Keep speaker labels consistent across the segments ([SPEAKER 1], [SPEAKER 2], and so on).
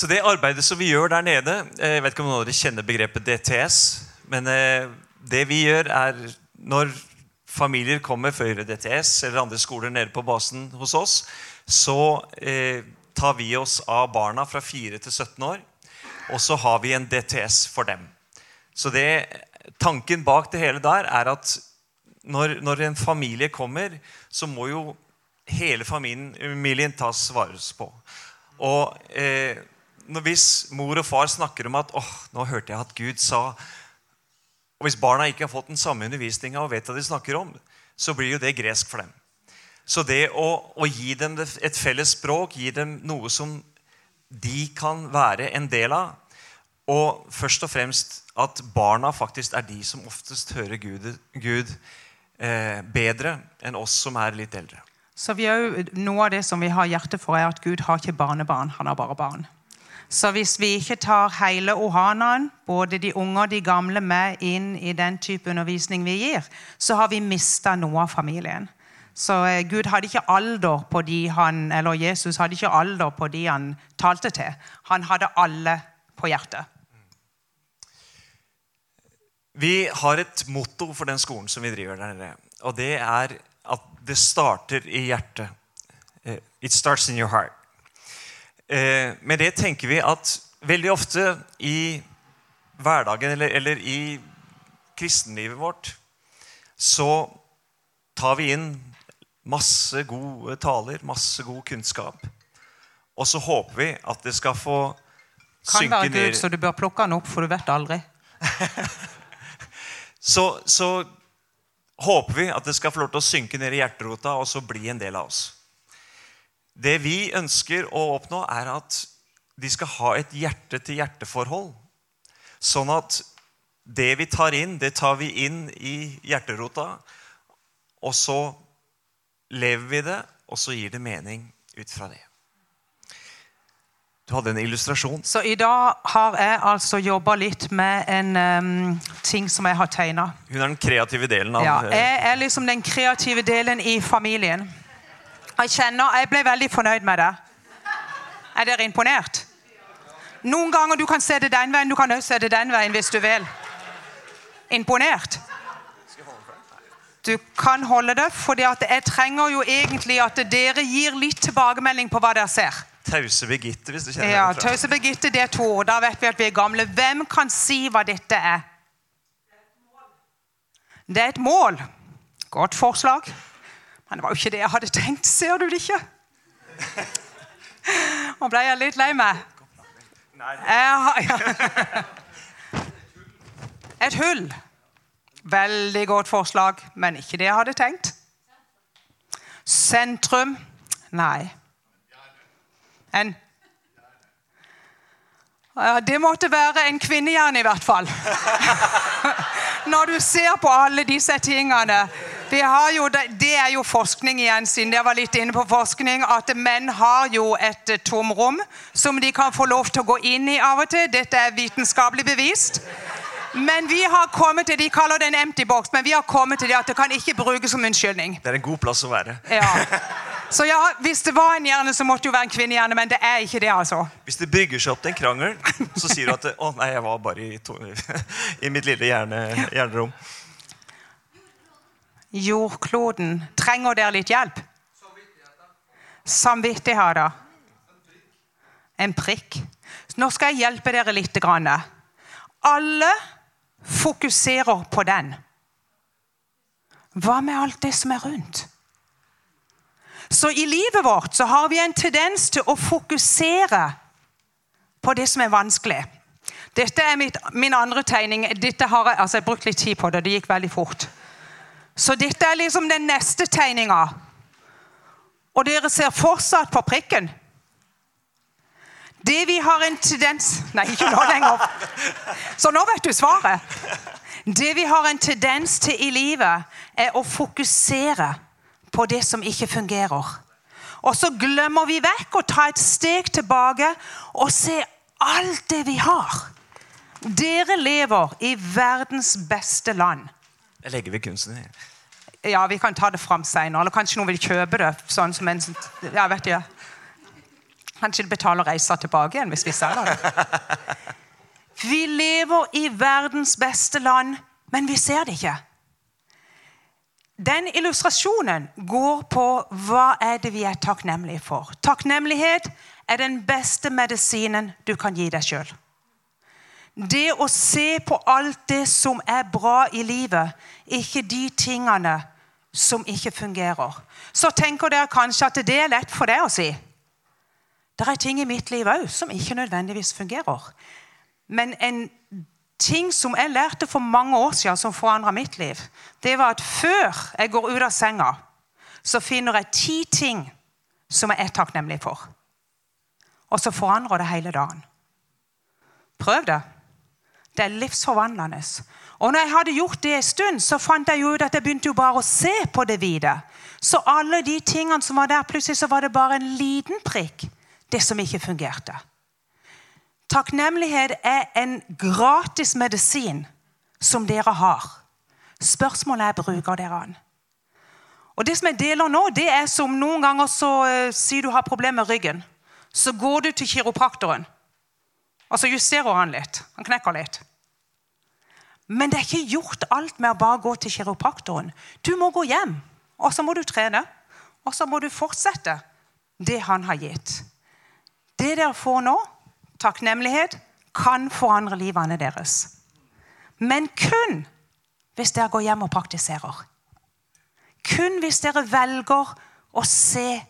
[SPEAKER 1] Så det arbeidet som vi gjør der nede eh, Jeg vet ikke om noen av dere kjenner begrepet DTS. Men eh, det vi gjør, er når familier kommer før DTS eller andre skoler nede på basen hos oss, så eh, tar vi oss av barna fra 4 til 17 år. Og så har vi en DTS for dem. Så det, tanken bak det hele der er at når, når en familie kommer, så må jo hele familien, tas vare på. Og eh, hvis mor og far snakker om at åh, nå hørte jeg at Gud sa Og hvis barna ikke har fått den samme undervisninga og vet hva de snakker om, så blir jo det gresk for dem. Så det å, å gi dem et felles språk, gi dem noe som de kan være en del av, og først og fremst at barna faktisk er de som oftest hører Gud, Gud eh, bedre enn oss som er litt eldre.
[SPEAKER 2] Så jo, Noe av det som vi har hjerte for, er at Gud har ikke barnebarn, han har bare barn. Så hvis vi ikke tar hele ohanaen, både de unge og de gamle, med inn i den type undervisning vi gir, så har vi mista noe av familien. Så eh, Gud hadde ikke alder på de han, eller Jesus hadde ikke alder på de han talte til. Han hadde alle på hjertet.
[SPEAKER 1] Vi har et motto for den skolen som vi driver der nede. Og det er at det starter i hjertet. Eh, it starts in your heart. Eh, med det tenker vi at veldig ofte i hverdagen eller, eller i kristenlivet vårt så tar vi inn masse gode taler, masse god kunnskap. Og så håper vi at det skal få
[SPEAKER 2] kan synke ned Kan være Gud, så du bør plukke den opp, for du vet aldri.
[SPEAKER 1] så, så håper vi at det skal få lov til å synke ned i hjerterota og så bli en del av oss. Det vi ønsker å oppnå, er at de skal ha et hjerte-til-hjerte-forhold. Sånn at det vi tar inn, det tar vi inn i hjerterota. Og så lever vi det, og så gir det mening ut fra det. Du hadde en illustrasjon.
[SPEAKER 2] Så i dag har jeg altså jobba litt med en um, ting som jeg har tegna.
[SPEAKER 1] Hun er den kreative delen av
[SPEAKER 2] Ja, Jeg er liksom den kreative delen i familien. Jeg kjenner, jeg ble veldig fornøyd med det. Er dere imponert? Noen ganger du kan se det den veien, du kan også se det den veien hvis du vil. Imponert? Du kan holde det, for jeg trenger jo egentlig at dere gir litt tilbakemelding på hva dere ser.
[SPEAKER 1] Tause Birgitte, hvis du kjenner
[SPEAKER 2] ja, det. Tause Birgitte, det er to ord. Da vet vi at vi er gamle. Hvem kan si hva dette er? Det er et mål. Godt forslag. Men det var jo ikke det jeg hadde tenkt. Ser du det ikke? Nå ble jeg litt lei meg. Et hull. Veldig godt forslag, men ikke det jeg hadde tenkt. Sentrum nei. En Det måtte være en kvinnehjerne, i hvert fall. Når du ser på alle disse tingene. Jo, det er jo forskning igjen, siden jeg var litt inne på forskning, at menn har jo et tomrom som de kan få lov til å gå inn i av og til. Dette er vitenskapelig bevist. Men vi har kommet til de kaller det en empty box, men vi har kommet til det at det kan ikke brukes som unnskyldning.
[SPEAKER 1] Det er en god plass å være.
[SPEAKER 2] Ja. Så ja, Hvis det var en hjerne, så måtte det jo være en kvinnehjerne, men det er ikke det. altså.
[SPEAKER 1] Hvis det brygger seg opp til en krangel, så sier du at å nei, jeg var bare i, to, i mitt lille hjerne, hjernerom.
[SPEAKER 2] Jordkloden, trenger dere litt hjelp? Samvittigheter. En prikk. Nå skal jeg hjelpe dere litt. Alle fokuserer på den. Hva med alt det som er rundt? Så i livet vårt så har vi en tendens til å fokusere på det som er vanskelig. Dette er mitt, min andre tegning. Dette har jeg, altså jeg brukt litt tid på det. Det gikk veldig fort. Så dette er liksom den neste tegninga. Og dere ser fortsatt på prikken. Det vi har en tendens Nei, ikke nå lenger. Så nå vet du svaret. Det vi har en tendens til i livet, er å fokusere på det som ikke fungerer. Og så glemmer vi vekk å ta et steg tilbake og se alt det vi har. Dere lever i verdens beste land.
[SPEAKER 1] Jeg legger ved kunsten.
[SPEAKER 2] Ja, vi kan ta det fram seinere. Eller kanskje noen vil kjøpe det. sånn som en... Ja, vet jeg. Kanskje betaler reisa tilbake igjen hvis vi selger det. Vi lever i verdens beste land, men vi ser det ikke. Den illustrasjonen går på hva er det vi er takknemlige for. Takknemlighet er den beste medisinen du kan gi deg sjøl. Det å se på alt det som er bra i livet, ikke de tingene som ikke fungerer. Så tenker dere kanskje at det er lett for deg å si. Det er ting i mitt liv òg som ikke nødvendigvis fungerer. Men en ting som jeg lærte for mange år siden, som forandra mitt liv, det var at før jeg går ut av senga, så finner jeg ti ting som jeg er takknemlig for. Og så forandrer det hele dagen. Prøv det. Det er livsforvandlende. Og når jeg hadde gjort det en stund, så fant jeg ut at jeg begynte jo bare å se på det videre. Så alle de tingene som var der, plutselig så var det bare en liten prikk. Det som ikke fungerte. Takknemlighet er en gratis medisin som dere har. Spørsmålet er bruker dere den. Og Det som jeg deler nå, det er som noen ganger så uh, sier du har problemer med ryggen. Så går du til kiropraktoren, og så justerer han litt. Han knekker litt. Men det er ikke gjort alt med å bare gå til kiropraktoren. Du må gå hjem, og så må du trene. Og så må du fortsette det han har gitt. Det dere får nå, takknemlighet, kan forandre livene deres. Men kun hvis dere går hjem og praktiserer. Kun hvis dere velger å se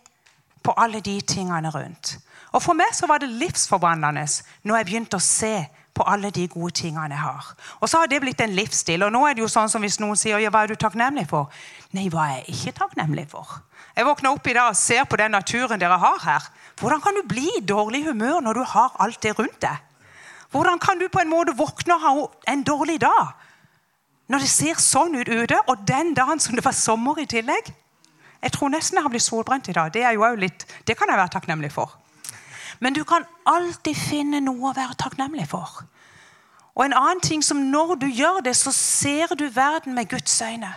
[SPEAKER 2] på alle de tingene rundt. Og For meg så var det livsforvandlende når jeg begynte å se på alle de gode tingene jeg har. Og så har det blitt en livsstil. Og nå er det jo sånn som hvis noen sier ja, hva er du takknemlig for? Nei, hva er jeg ikke takknemlig for? Jeg våkner opp i dag og ser på den naturen dere har her. Hvordan kan du bli i dårlig humør når du har alt det rundt deg? Hvordan kan du på en måte våkne og ha en dårlig dag når det ser sånn ut ute, og den dagen som det var sommer i tillegg? Jeg tror nesten jeg har blitt solbrent i dag. Det, litt, det kan jeg være takknemlig for. Men du kan alltid finne noe å være takknemlig for. Og en annen ting som Når du gjør det, så ser du verden med Guds øyne.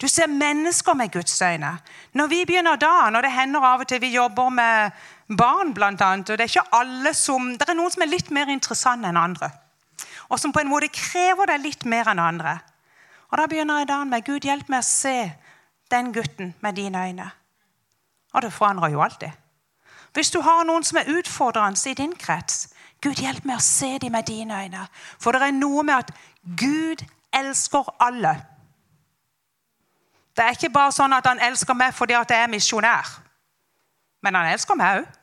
[SPEAKER 2] Du ser mennesker med Guds øyne. Når vi begynner da, når det hender av og til vi jobber med barn, blant annet, og det er ikke alle som, det er noen som er litt mer interessante enn andre. Og som på en måte krever deg litt mer enn andre. Og Da begynner jeg dagen med Gud, hjelp meg å se den gutten med dine øyne. Og det forandrer jo alltid. Hvis du har noen som er utfordrende i din krets, Gud, hjelp meg å se dem med dine øyne. For det er noe med at Gud elsker alle. Det er ikke bare sånn at han elsker meg fordi jeg er misjonær. Men han elsker meg òg.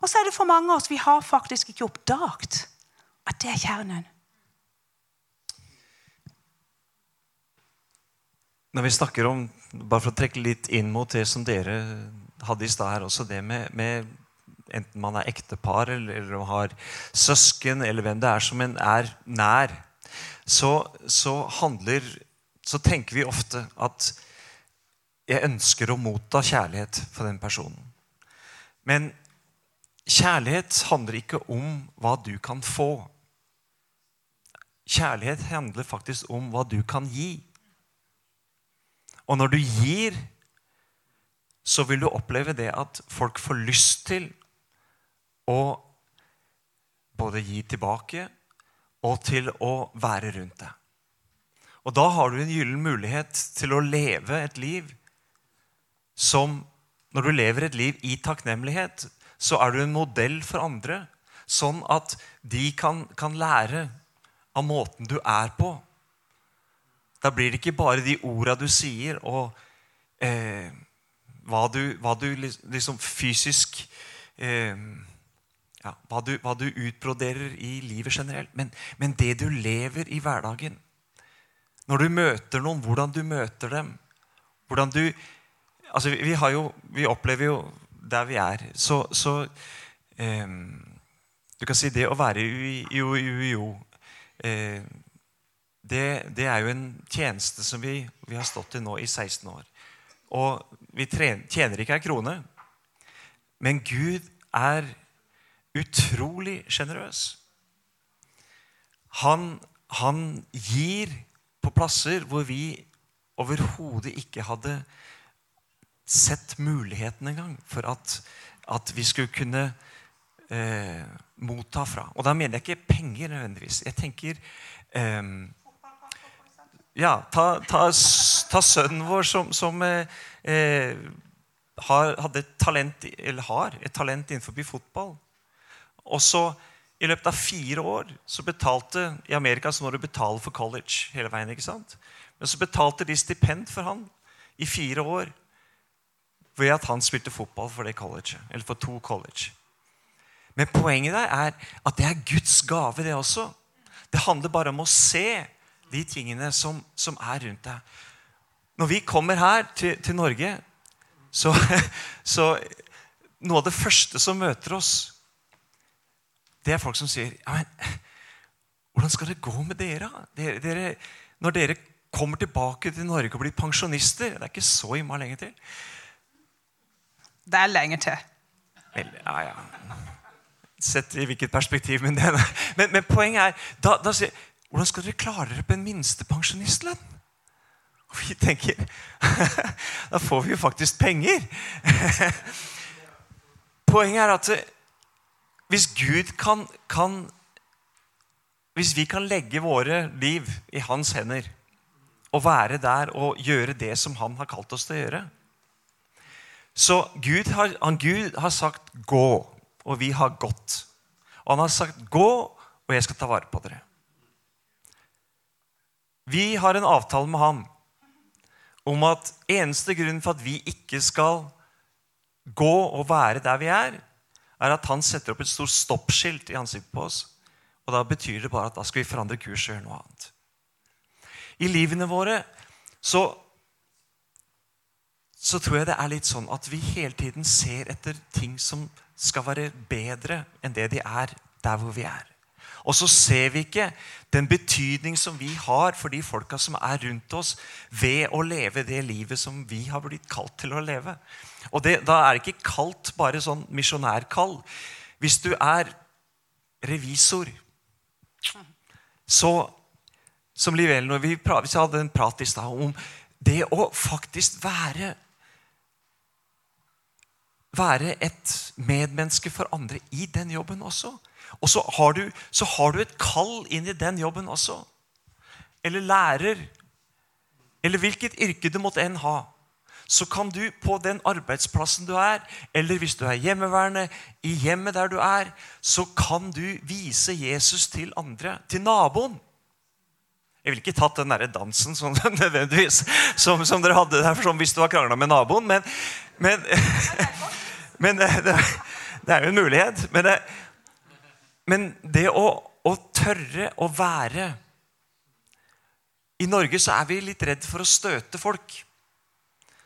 [SPEAKER 2] Og så er det for mange av oss vi har faktisk ikke oppdaget at det er kjernen.
[SPEAKER 1] Når vi snakker om, bare for å trekke litt inn mot det som dere hadde i stad her, også det med, med, enten man er ektepar eller, eller har søsken, eller hvem det er som en er nær, så, så, handler, så tenker vi ofte at jeg ønsker å motta kjærlighet fra den personen. Men kjærlighet handler ikke om hva du kan få. Kjærlighet handler faktisk om hva du kan gi. Og når du gir, så vil du oppleve det at folk får lyst til å både gi tilbake og til å være rundt deg. Og da har du en gyllen mulighet til å leve et liv som Når du lever et liv i takknemlighet, så er du en modell for andre, sånn at de kan, kan lære av måten du er på. Da blir det ikke bare de orda du sier, og eh, hva, du, hva, du, liksom fysisk eh, ja, hva, du, hva, du, utbroderer i livet generelt, men, men, det du lever i hverdagen. Når du møter noen, hvordan du møter dem. hvordan du, altså Vi, jo, vi opplever jo der vi er, så, så eh, Du kan si det å være i UiO eh, det, det, er jo en tjeneste som vi, vi, har stått i nå i 16 år. Og vi tjener ikke ei krone. Men Gud er utrolig sjenerøs. Han, han, gir på plasser hvor vi overhodet ikke hadde sett muligheten engang for at, at vi skulle kunne eh, motta fra. Og da mener jeg ikke penger nødvendigvis. Jeg tenker eh, ja, ta, ta, ta, sønnen vår som, som eh, eh har, hadde et talent, eller har et talent innenfor fotball. Og så i løpet av fire år så betalte I Amerika så må du betale for college hele veien. ikke sant? Men så betalte de stipend for han i fire år ved at han spilte fotball for det colleget, eller for to college. Men poenget der er at det er Guds gave, det også. Det handler bare om å se de tingene som, som er rundt deg. Når vi kommer her til, til Norge, så, så Noe av det første som møter oss, det er folk som sier ja, men, Hvordan skal det gå med dere? dere, dere når dere kommer tilbake til Norge og blir pensjonister Det er ikke så innmari lenge til.
[SPEAKER 2] Det er lenge til.
[SPEAKER 1] Vel, ja, ja. Sett i hvilket perspektiv. Men, det, men, men poenget er da, da sier hvordan skal dere klare dere på en minstepensjonistlønn? Og vi tenker Da får vi jo faktisk penger. Poenget er at hvis Gud kan, kan Hvis vi kan legge våre liv i hans hender og være der og gjøre det som han har kalt oss til å gjøre Så Gud har, han, Gud har sagt 'gå', og vi har gått. Og han har sagt 'gå', og jeg skal ta vare på dere. Vi har en avtale med ham om at eneste grunn for at vi ikke skal gå og være der vi er, er at han setter opp et stort stoppskilt i ansiktet på oss. Og Da betyr det bare at da skal vi forandre kurs og gjøre noe annet. I livene våre så, så tror jeg det er litt sånn at vi hele tiden ser etter ting som skal være bedre enn det de er der hvor vi er. Og så ser vi ikke den betydning som vi har for de folka som er rundt oss, ved å leve det livet som vi har blitt kalt til å leve. Og det, Da er det ikke kalt bare sånn misjonærkall. Hvis du er revisor, så Som Liv Ellen vi, vi hadde en prat i stad om det å faktisk være være et medmenneske for andre i den jobben også. Og så har, du, så har du et kall inn i den jobben også. Eller lærer. Eller hvilket yrke du måtte enn ha. Så kan du på den arbeidsplassen du er, eller hvis du er hjemmeværende, i hjemmet der du er, så kan du vise Jesus til andre. Til naboen. Jeg ville ikke tatt den der dansen som, nødvendigvis som, som, dere hadde der som hvis du har krangla med naboen, men, men, men det, det, er jo en mulighet. Men det, men det å, å tørre å være I Norge så er vi litt redd for å støte folk.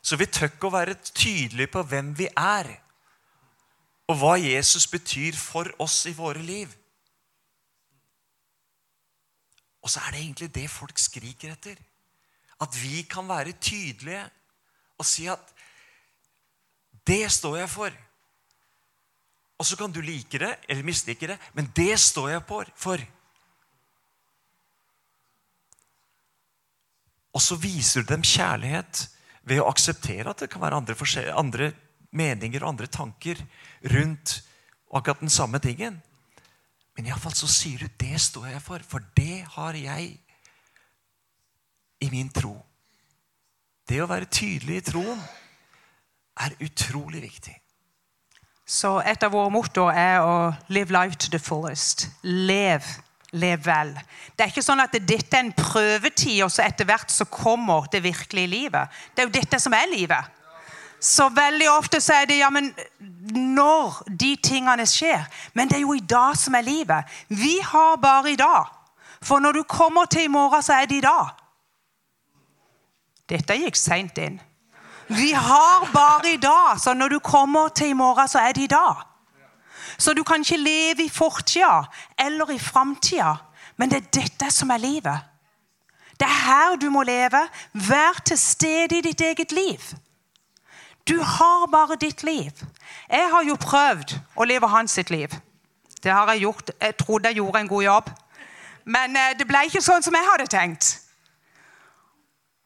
[SPEAKER 1] Så vi tør ikke å være tydelige på hvem vi er, og hva Jesus betyr for oss i våre liv. Og så er det egentlig det folk skriker etter. At vi kan være tydelige og si at det står jeg for. Og så kan du like det eller mislike det, men det står jeg for. Og så viser du dem kjærlighet ved å akseptere at det kan være andre, andre meninger og andre tanker rundt akkurat den samme tingen. Men iallfall så sier du 'det står jeg for', for det har jeg i min tro. Det å være tydelig i troen er utrolig viktig.
[SPEAKER 2] Så et av våre mottoer er å 'live life to the fullest'. Lev. Lev vel. Det er ikke sånn at dette er en prøvetid, og så etter hvert så kommer det virkelige livet. Det er jo dette som er livet. Så veldig ofte så er det ja, men når de tingene skjer. Men det er jo i dag som er livet. Vi har bare i dag. For når du kommer til i morgen, så er det i dag. Dette gikk seint inn. Vi har bare i dag. Så når du kommer til i morgen, så er det i dag. Så du kan ikke leve i fortida eller i framtida. Men det er dette som er livet. Det er her du må leve. Vær til stede i ditt eget liv. Du har bare ditt liv. Jeg har jo prøvd å leve hans sitt liv. Det har jeg gjort. Jeg trodde jeg gjorde en god jobb. Men eh, det ble ikke sånn som jeg hadde tenkt.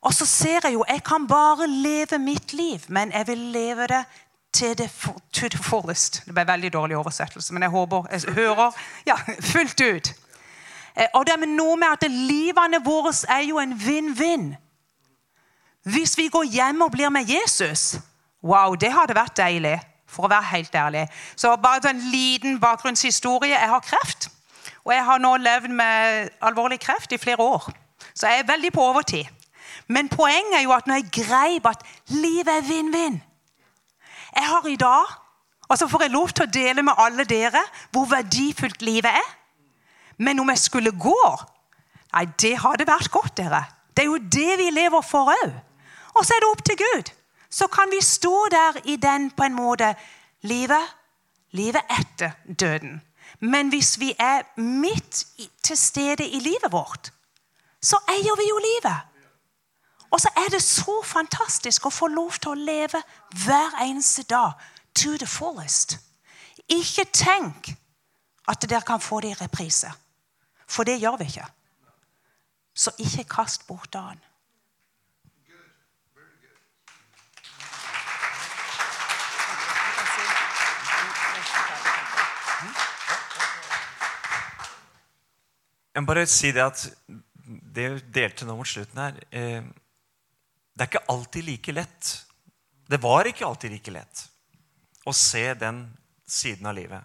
[SPEAKER 2] Og så ser jeg jo jeg kan bare leve mitt liv, men jeg vil leve det til det for, to the fullest. Det ble veldig dårlig oversettelse, men jeg håper jeg hører ja, fullt ut. Eh, Og det er noe med at livene våre er jo en vinn-vinn. Hvis vi går hjem og blir med Jesus, wow, det hadde vært deilig. For å være helt ærlig. Så bare en liten bakgrunnshistorie. Jeg har kreft. Og jeg har nå levd med alvorlig kreft i flere år. Så jeg er veldig på overtid. Men poenget er jo at når jeg greip at livet er vinn-vinn Jeg har i dag, og så får jeg lov til å dele med alle dere hvor verdifullt livet er. Men om jeg skulle gå Nei, det hadde vært godt, dere. Det er jo det vi lever for òg. Og så er det opp til Gud. Så kan vi stå der i den på en måte livet, livet etter døden. Men hvis vi er midt til stede i livet vårt, så eier vi jo livet. Og så er det så fantastisk å få lov til å leve hver eneste dag to the fullest. Ikke tenk at dere kan få det i reprise. For det gjør vi ikke. Så ikke kast bort dagen.
[SPEAKER 1] Jeg må bare si det at det delte nå mot slutten her eh, Det er ikke alltid like lett. Det var ikke alltid like lett å se den siden av livet.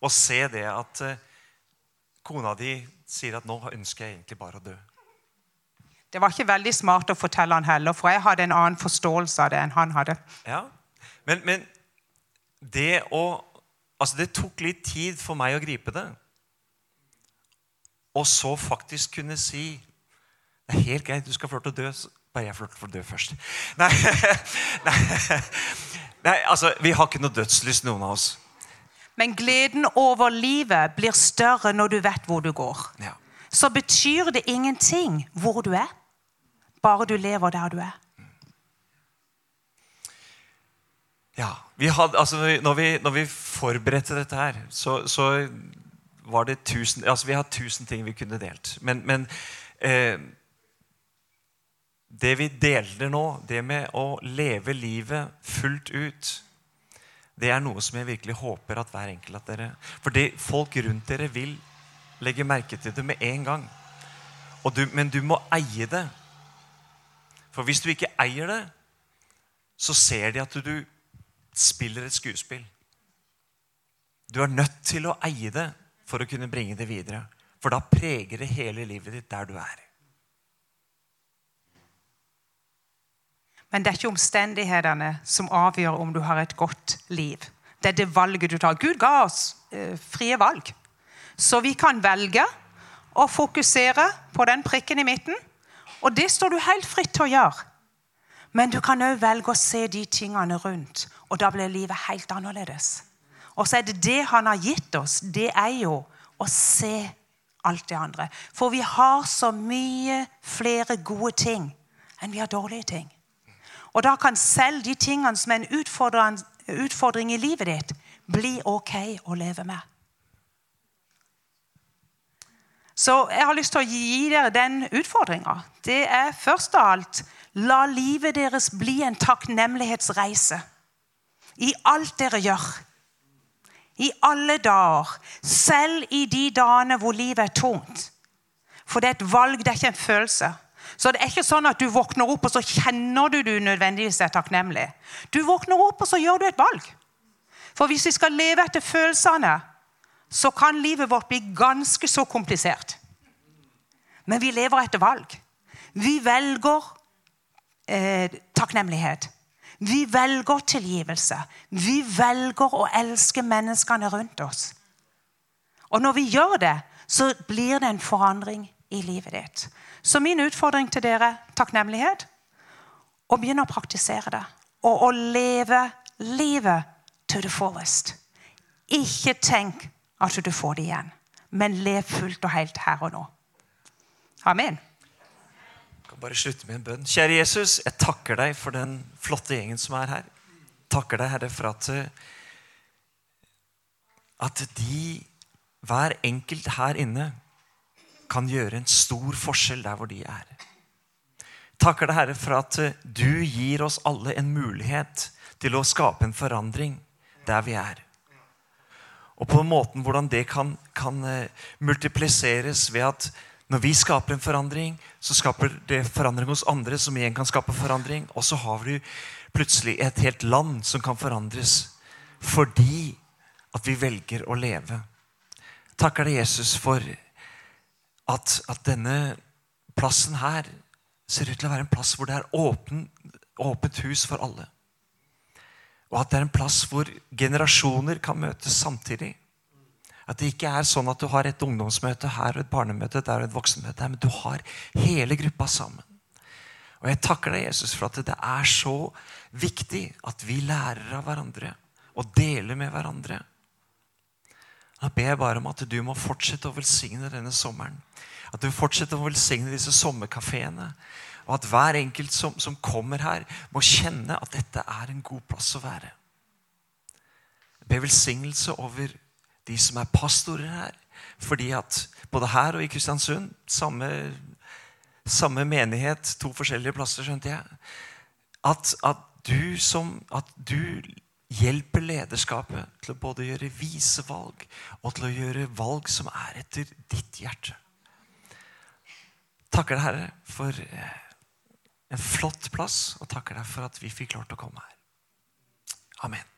[SPEAKER 1] Å se det at eh, kona di sier at 'nå ønsker jeg egentlig bare å dø'.
[SPEAKER 2] Det var ikke veldig smart å fortelle han heller, for jeg hadde en annen forståelse av det enn han hadde.
[SPEAKER 1] Ja, Men, men det å Altså, det tok litt tid for meg å gripe det. Og så faktisk kunne si Det er helt greit, du skal få lov til å dø. Bare jeg får dø først. Nei, nei, nei, altså, vi har ikke noe dødslyst, noen av oss.
[SPEAKER 2] Men gleden over livet blir større når du vet hvor du går.
[SPEAKER 1] Ja.
[SPEAKER 2] Så betyr det ingenting hvor du er, bare du lever der du er.
[SPEAKER 1] Ja, vi hadde, altså, når, vi, når vi forberedte dette her, så, så var det tusen altså Vi har tusen ting vi kunne delt. Men, men eh, det vi deler nå, det med å leve livet fullt ut, det er noe som jeg virkelig håper at hver enkelt av dere For det, folk rundt dere vil legge merke til det med en gang. Du, men du må eie det. For hvis du ikke eier det, så ser de at du spiller et skuespill. Du er nødt til å eie det for å kunne bringe det videre. For da preger det hele livet ditt der du er.
[SPEAKER 2] Men det er ikke omstendighetene som avgjør om du har et godt liv. Det er det valget du tar. Gud ga oss eh, frie valg. Så vi kan velge å fokusere på den prikken i midten. Og det står du helt fritt til å gjøre. Men du kan òg velge å se de tingene rundt, og da blir livet helt annerledes. Og så er det det han har gitt oss. Det er jo å se alt det andre. For vi har så mye flere gode ting enn vi har dårlige ting. Og da kan selv de tingene som er en utfordring, i livet ditt, bli ok å leve med. Så jeg har lyst til å gi dere den utfordringa. Det er først av alt la livet deres bli en takknemlighetsreise. I alt dere gjør. I alle dager. Selv i de dagene hvor livet er tungt. For det er et valg, det er ikke en følelse. Så det er ikke sånn at du våkner opp og så kjenner du du nødvendigvis er takknemlig. Du våkner opp og så gjør du et valg. For hvis vi skal leve etter følelsene, så kan livet vårt bli ganske så komplisert. Men vi lever etter valg. Vi velger eh, takknemlighet. Vi velger tilgivelse. Vi velger å elske menneskene rundt oss. Og når vi gjør det, så blir det en forandring i livet ditt. Så min utfordring til dere takknemlighet. Og begynne å praktisere det. Og å leve livet to the fullest. Ikke tenk at du får det igjen, men lev fullt og helt her og nå. Amen.
[SPEAKER 1] Jeg kan bare slutte med en bønn. Kjære Jesus, jeg takker deg for den flotte gjengen som er her. Takker deg, Herre, for at, at de, hver enkelt her inne, kan gjøre en stor forskjell der hvor de er. Takker deg, Herre, for at eh, du gir oss alle en mulighet til å skape en forandring der vi er. Og på en måte hvordan det kan, kan eh, multipliseres ved at når vi skaper en forandring, så skaper det forandring hos andre, som igjen kan skape forandring. Og så har vi plutselig et helt land som kan forandres fordi at vi velger å leve. Takker deg, Jesus, for at, at, denne plassen her ser ut til å være en plass hvor det er åpen, åpent hus for alle. Og at det er en plass hvor generasjoner kan møtes samtidig. At det ikke er sånn at du har et ungdomsmøte her og et barnemøte der og et voksenmøte her, men du har hele gruppa sammen. Og Jeg takker deg, Jesus, for at det er så viktig at vi lærer av hverandre og deler med hverandre. Da ber jeg bare om at du må fortsette å velsigne denne sommeren. At du fortsetter å velsigne disse sommerkafeene. Og at hver enkelt som, som kommer her, må kjenne at dette er en god plass å være. Jeg ber velsignelse over de som er pastorer her. Fordi at både her og i Kristiansund, samme, samme menighet, to forskjellige plasser, skjønte jeg, at, at, du som, at du hjelper lederskapet til å både gjøre vise valg og til å gjøre valg som er etter ditt hjerte. Takker deg, Herre, for eh, en flott plass, og takker deg for at vi fikk lov til å komme her. Amen.